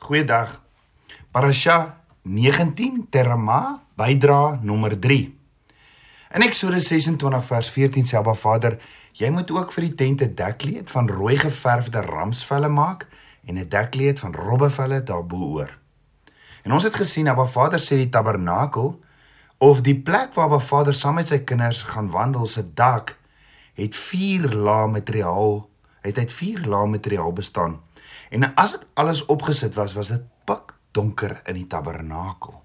Goeiedag. Parasha 19 Terama bydra nommer 3. In Eksodus 26 vers 14 sê Abba Vader, jy moet ook vir die tent 'n dekkleed van rooi geverfde ramsvelle maak en 'n dekkleed van robbevelle daarbo-oor. En ons het gesien Abba Vader sê die tabernakel of die plek waar Abba Vader saam met sy kinders gaan wandel se dak het 4 lae materiaal, het uit 4 lae materiaal bestaan. En as dit alles opgesit was, was dit pik donker in die tabernakel.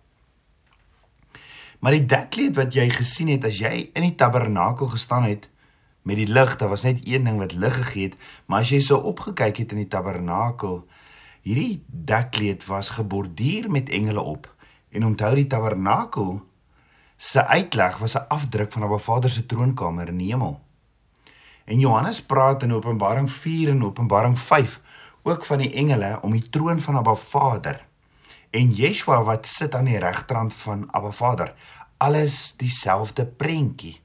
Maar die dekkleed wat jy gesien het as jy in die tabernakel gestaan het met die lig, daar was net een ding wat lig gegee het, maar as jy so opgekyk het in die tabernakel, hierdie dekkleed was geborduur met engele op. En onthou die tabernakel se uitleg was 'n afdruk van 'n Vader se troonkamer in die hemel. En Johannes praat in Openbaring 4 en Openbaring 5 ook van die engele om die troon van Abba Vader en Yeshua wat sit aan die regterkant van Abba Vader. Alles dieselfde prentjie.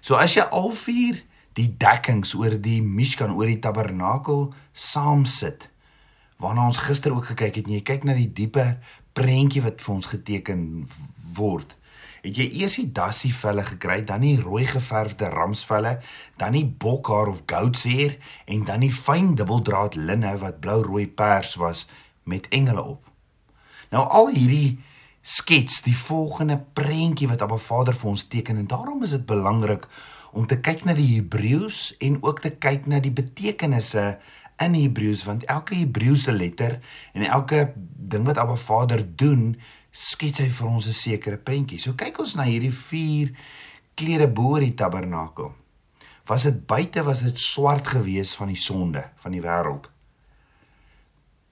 So as jy al vier die dekkings oor die Mishkan oor die tabernakel saam sit waarna ons gister ook gekyk het en jy kyk na die diepe prentjie wat vir ons geteken word het jy eers die dassie velle gekry, dan die rooi geverfde ramsvelle, dan die bokhaar of goatseer en dan die fyn dubbeldraad linne wat blou-rooi pers was met engele op. Nou al hierdie skets die volgende prentjie wat Abba Vader vir ons teken en daarom is dit belangrik om te kyk na die Hebreëus en ook te kyk na die betekenisse in Hebreëus want elke Hebreëse letter en elke ding wat Abba Vader doen skets hy vir ons 'n sekere prentjie. So kyk ons na hierdie vier klere bo die tabernakel. Was dit buite was dit swart gewees van die sonde van die wêreld.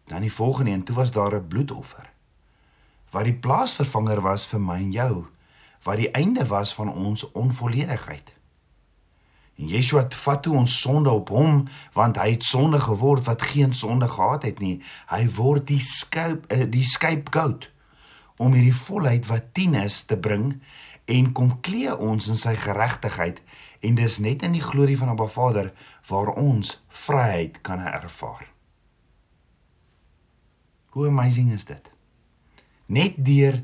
Dan die volgende een, toe was daar 'n bloedoffer. Wat die plaasvervanger was vir my en jou, wat die einde was van ons onvolledigheid. En Yeshua het vat toe ons sonde op hom want hy het sonde geword wat geen sonde gehad het nie. Hy word die skuip eh, die scapegoat om hierdie volheid wat 10 is te bring en kom klee ons in sy geregtigheid en dis net in die glorie van Abba Vader waar ons vryheid kan ervaar. Hoe amazing is dit? Net deur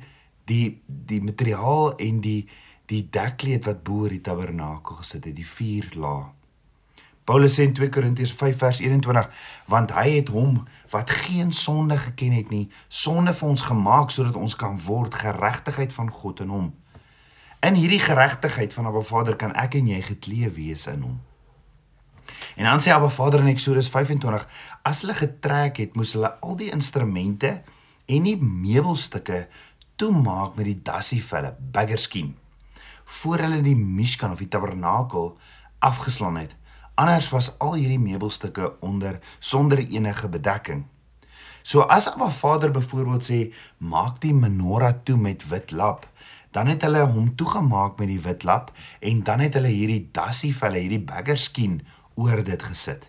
die die materiaal en die die dekkleed wat bo oor die tabernakel gesit het, die vier lae Paulus sê in 2 Korintiërs 5 vers 21 want hy het hom wat geen sonde geken het nie sonde vir ons gemaak sodat ons kan word geregtigheid van God in hom. In hierdie geregtigheid van Abba Vader kan ek en jy geklee wees in hom. En dan sê Abba Vader in Eksodus 25 as hulle getrek het moes hulle al die instrumente en die meubelstukke toemaak met die dassievelle baggerskien voor hulle die mishkan of die tabernakel afgeslaan het Anders was al hierdie meubelstukke onder sonder enige bedekking. So as Abba Vader byvoorbeeld sê maak die menorah toe met wit lap, dan het hulle hom toegemaak met die wit lap en dan het hulle hierdie dassie vir hulle hierdie baggerskien oor dit gesit.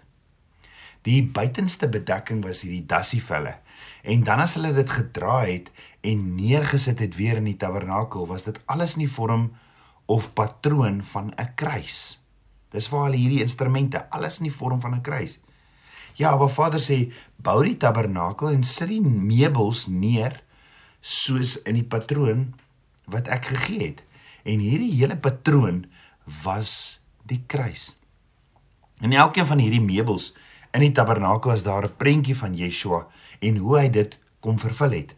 Die buitenste bedekking was hierdie dassie velle en dan as hulle dit gedra het en neergesit het weer in die tabernakel was dit alles in die vorm of patroon van 'n kruis. Dis waar hulle hierdie instrumente, alles in die vorm van 'n kruis. Ja, maar Vader sê, bou die tabernakel en sit die meubels neer soos in die patroon wat ek gegee het. En hierdie hele patroon was die kruis. In elkeen van hierdie meubels in die tabernakel is daar 'n prentjie van Yeshua en hoe hy dit kom vervul het.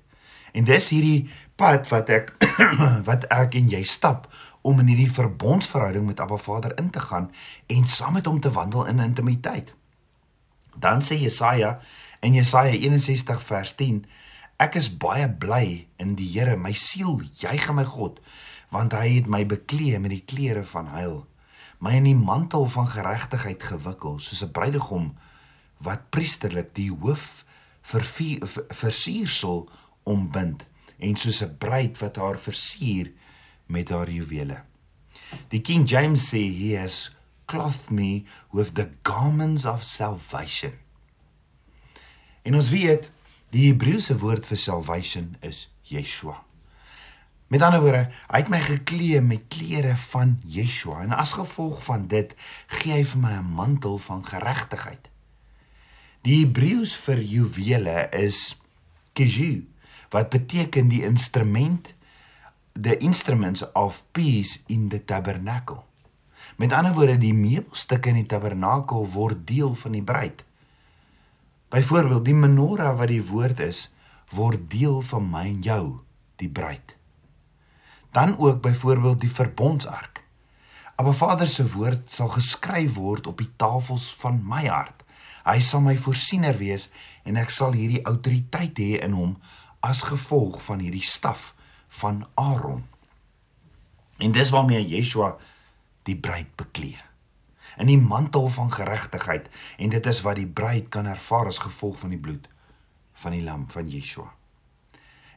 En dis hierdie pad wat ek wat ek en jy stap om in hierdie verbondsverhouding met Abba Vader in te gaan en saam met hom te wandel in intimiteit. Dan sê Jesaja in Jesaja 61 vers 10: Ek is baie bly in die Here, my siel juig aan my God, want hy het my beklee met die klere van heil, my in die mantel van geregtigheid gewikkel, soos 'n bruidegom wat priesterlik die hoof versiersel ombind en soos 'n bruid wat haar versier met haar juwele. Die King James sê he has clothed me with the garments of salvation. En ons weet die Hebreëse woord vir salvation is Yeshua. Met ander woorde, hy het my geklee met klere van Yeshua en as gevolg van dit gee hy vir my 'n mantel van geregtigheid. Die Hebreëus vir juwele is keju wat beteken die instrument the instruments of peace in the tabernacle. Met ander woorde die meubelstukke in die tabernakel word deel van die bruid. Byvoorbeeld die menorah wat die woord is word deel van my en jou, die bruid. Dan ook byvoorbeeld die verbondsark. Maar Vader se woord sal geskryf word op die tafels van my hart. Hy sal my voorsiener wees en ek sal hierdie autoriteit hê in hom as gevolg van hierdie staf van Aaron. En dis waarmee Yeshua die bruid beklee. In die mantel van geregtigheid en dit is wat die bruid kan ervaar as gevolg van die bloed van die lam van Yeshua.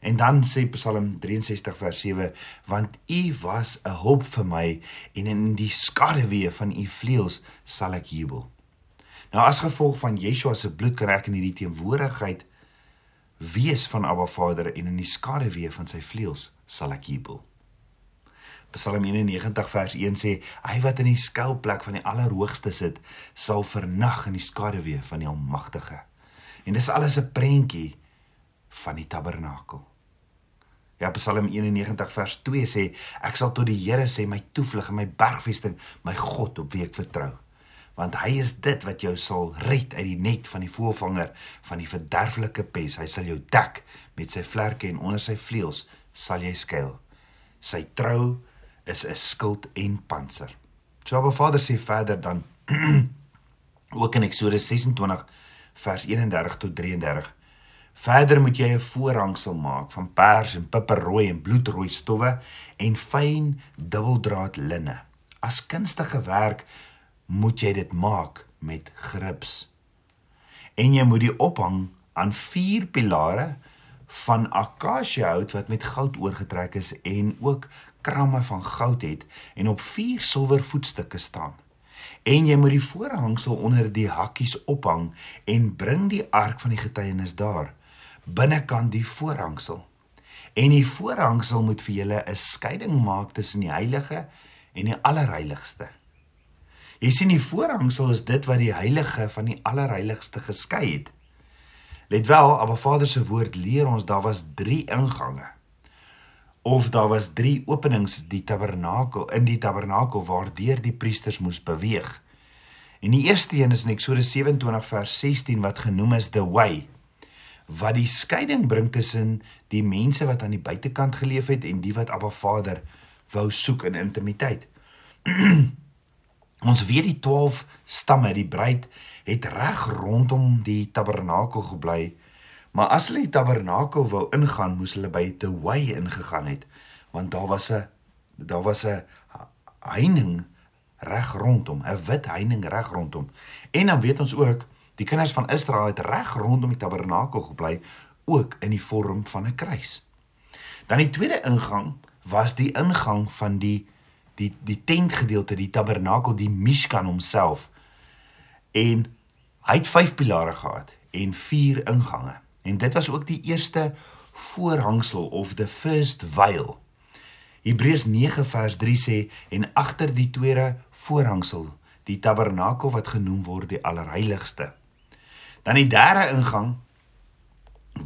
En dan sê Psalm 63 vers 7 want u was 'n hulp vir my en in die skaduwee van u vleuels sal ek jubel. Nou as gevolg van Yeshua se bloed kan ek in hierdie teenwoordigheid wees van Abba Vader en in die skaduwee van sy vleuels sal ek jubel. Psalm 91 vers 1 sê hy wat in die skuilplek van die Allerhoogste sit sal vernag in die skaduwee van die Almagtige. En dis alles 'n prentjie van die tabernakel. Ja, Psalm 91 vers 2 sê ek sal tot die Here sê my toevlug en my bergvesting, my God op wie ek vertrou want hy is dit wat jou sal red uit die net van die voëlvanger van die verderflike pes. Hy sal jou dek met sy vlerke en onder sy vleuels sal jy skuil. Sy trou is 'n skild en panser. So Abba Vader sê verder dan ook in Eksodus 26 vers 31 tot 33. Verder moet jy 'n voorhangsel maak van pers en piperrooi en bloedrooi stowwe en fyn dubbeldraad linne. As kunstige werk moet jy dit maak met grips. En jy moet die ophang aan vier pilare van akasiëhout wat met goud oorgetrek is en ook kramme van goud het en op vier silwer voetstukke staan. En jy moet die voorhangsel onder die hakkies ophang en bring die ark van die getuienis daar binnekant die voorhangsel. En die voorhangsel moet vir julle 'n skeiding maak tussen die heilige en die allerheiligste. Jy sien die voorhangsel is dit wat die heilige van die allerheiligste geskei het. Let wel, Abba Vader se woord leer ons daar was 3 ingange. Of daar was 3 openings die tabernakel in die tabernakel waardeur die priesters moes beweeg. En die eerste een is in Eksodus 27 vers 16 wat genoem is the way wat die skeiding bring tussen die mense wat aan die buitekant geleef het en die wat Abba Vader wou soek in intimiteit. Ons weet die 12 stamme, die bruid het reg rondom die tabernakel gebly. Maar as hulle die tabernakel wou ingaan, moes hulle by the way ingegaan het, want daar was 'n daar was 'n heining reg rondom, 'n wit heining reg rondom. En dan weet ons ook, die kinders van Israel het reg rondom die tabernakel gebly, ook in die vorm van 'n kruis. Dan die tweede ingang was die ingang van die die die tentgedeelte, die tabernakel, die Mishkan homself. En hy het 5 pilare gehad en 4 ingange. En dit was ook die eerste voorhangsel of the first veil. Hebreërs 9 vers 3 sê en agter die tweede voorhangsel die tabernakel wat genoem word die allerheiligste. Dan die derde ingang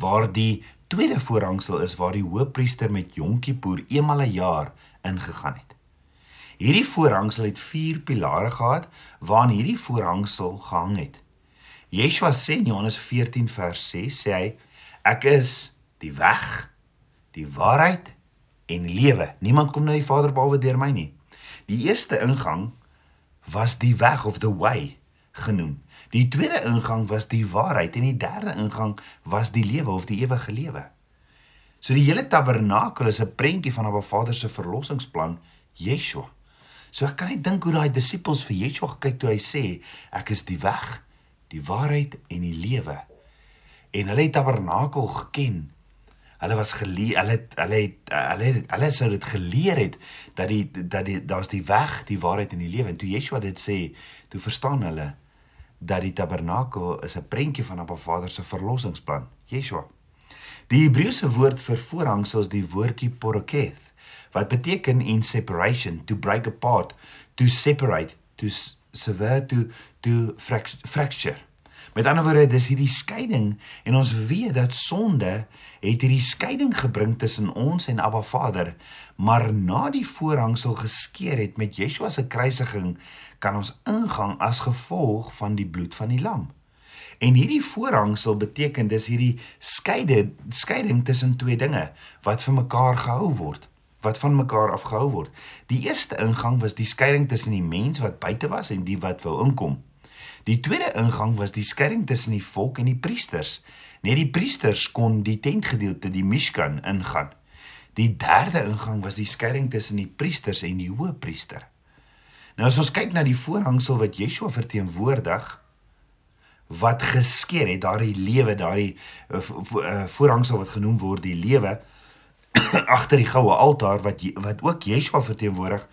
waar die tweede voorhangsel is waar die hoofpriester met Jom Kippur eenmal 'n jaar ingegaan het. Hierdie voorhangsel het 4 pilare gehad waaraan hierdie voorhangsel gehang het. Yeshua sê in Johannes 14 vers 6 sê hy ek is die weg, die waarheid en lewe. Niemand kom na die Vader behalwe deur my nie. Die eerste ingang was die weg of the way genoem. Die tweede ingang was die waarheid en die derde ingang was die lewe of die ewige lewe. So die hele tabernakel is 'n prentjie van 'n Vader se verlossingsplan, Yeshua. So ek kan net dink hoe daai disippels vir Yeshua gekyk toe hy sê ek is die weg, die waarheid en die lewe. En hulle het tabernakel geken. Hulle was geleer, hulle het hulle het hulle hulle sou dit geleer het dat die dat die daar's die weg, die waarheid en die lewe. En toe Yeshua dit sê, toe verstaan hulle dat die tabernakel is 'n prentjie van Abba Vader se verlossingsplan. Yeshua. Die Hebreëse woord vir voorhangsel is die woordjie poroketh wat beteken in separation to break apart to separate to sever to to fracture Met ander woorde, dis hierdie skeiding en ons weet dat sonde het hierdie skeiding gebring tussen ons en Abba Vader, maar na die voorhangsel geskeur het met Yeshua se kruisiging, kan ons ingang as gevolg van die bloed van die lam. En hierdie voorhangsel beteken dis hierdie skeide skeiding tussen twee dinge wat vir mekaar gehou word wat van mekaar afgehou word. Die eerste ingang was die skeiding tussen die mens wat buite was en die wat wou inkom. Die tweede ingang was die skeiding tussen die volk en die priesters. Net die priesters kon die tentgedeelte, die Mishkan, ingaan. Die derde ingang was die skeiding tussen die priesters en die hoëpriester. Nou as ons kyk na die voorhangsel wat Yeshua verteenwoordig wat geskeur het, daardie lewe, daardie uh, voorhangsel wat genoem word die lewe agter die goue altaar wat wat ook Yeshua verteenwoordig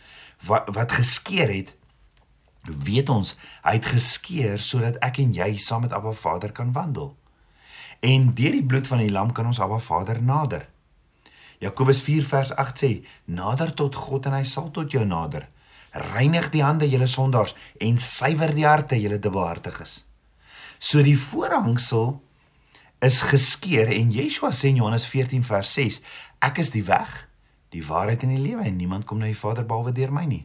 wat wat geskeur het weet ons hy het geskeur sodat ek en jy saam met Abba Vader kan wandel. En deur die bloed van die lam kan ons Abba Vader nader. Jakobus 4 vers 8 sê: "Nader tot God en hy sal tot jou nader. Reinig die hande julle sondaars en suiwer die harte julle dubbelhartiges." So die voorhangsel is geskeur en Yeshua sê in Johannes 14 vers 6: "Ek is die weg, die waarheid en die lewe en niemand kom na die Vader behalwe deur my nie."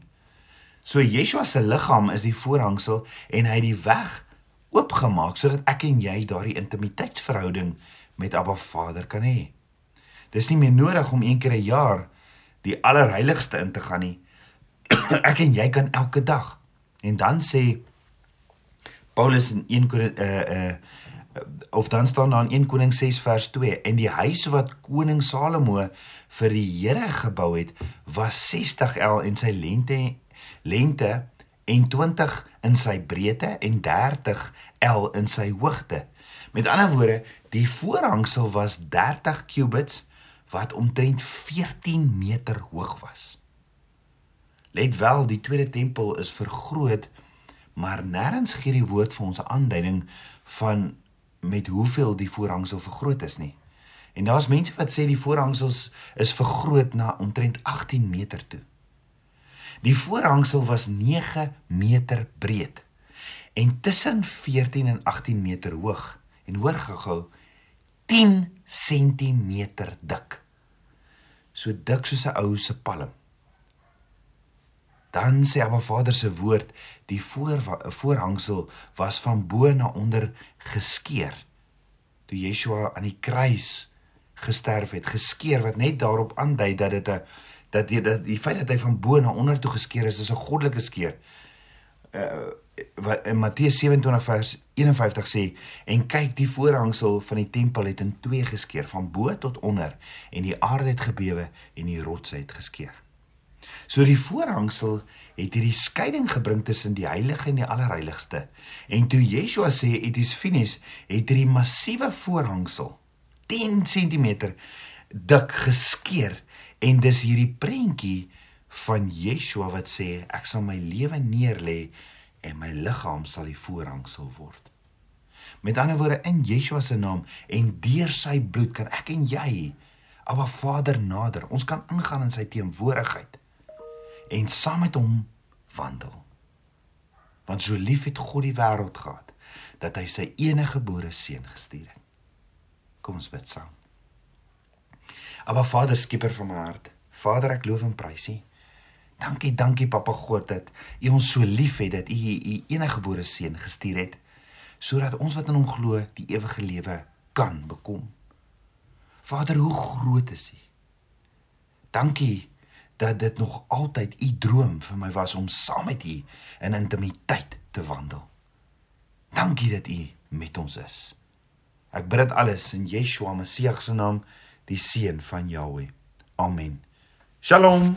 So Yeshua se liggaam is die voorhangsel en hy het die weg oopgemaak sodat ek en jy daardie intimiteitsverhouding met Abba Vader kan hê. Dis nie meer nodig om een keer 'n jaar die allerheiligste in te gaan nie. ek en jy kan elke dag. En dan sê Paulus in 1 Korintiërs uh uh of dan staan daar in 1 Koning 6 vers 2 en die huis wat koning Salomo vir die Here gebou het was 60 L en sy lengte lengte en 20 in sy breedte en 30 L in sy hoogte. Met ander woorde, die voorhangsel was 30 cubits wat omtrent 14 meter hoog was. Let wel, die tweede tempel is vergroot, maar nêrens gee die woord vir ons 'n aanduiding van met hoeveel die voorhangsel vergroot is nie. En daar's mense wat sê die voorhangsels is vergroot na omtrent 18 meter toe. Die voorhangsel was 9 meter breed en tussen 14 en 18 meter hoog en hoor gehou 10 cm dik. So dik soos 'n ou se palm. Dan sê Abba Vader se woord, die voor voorhangsel was van bo na onder geskeur. Toe Yeshua aan die kruis gesterf het, geskeur wat net daarop aandui dat dit 'n dat die dat die feit dat hy van bo na onder toe geskeur is, is 'n goddelike skeer. Uh wat in Matteus 27 vers 51 sê en kyk die voorhangsel van die tempel het in twee geskeur van bo tot onder en die aarde het gebewe en die rots het geskeur. So die voorhangsel het hierdie skeiding gebring tussen die heilige en die allerheiligste. En toe Yeshua sê it is finished, het hierdie massiewe voorhangsel 10 cm dik geskeur En dis hierdie prentjie van Yeshua wat sê ek sal my lewe neerlê en my liggaam sal die voorhangsel word. Met ander woorde in Yeshua se naam en deur sy bloed kan ek en jy Abba Vader nader. Ons kan ingaan in sy teenwoordigheid en saam met hom wandel. Want so lief het God die wêreld gehad dat hy sy enige gebore seun gestuur het. Kom ons bid saam. Aba Vader, skieper van my hart. Vader, ek loof en prys U. Dankie, dankie Papa God dat U ons so liefhet dat U U enige gebore seun gestuur het sodat ons wat in hom glo die ewige lewe kan bekom. Vader, hoe groot is U? Dankie dat dit nog altyd U droom vir my was om saam met U in intimiteit te wandel. Dankie dat U met ons is. Ek bid dit alles in Yeshua Messie se naam die seun van Jahweh. Amen. Shalom.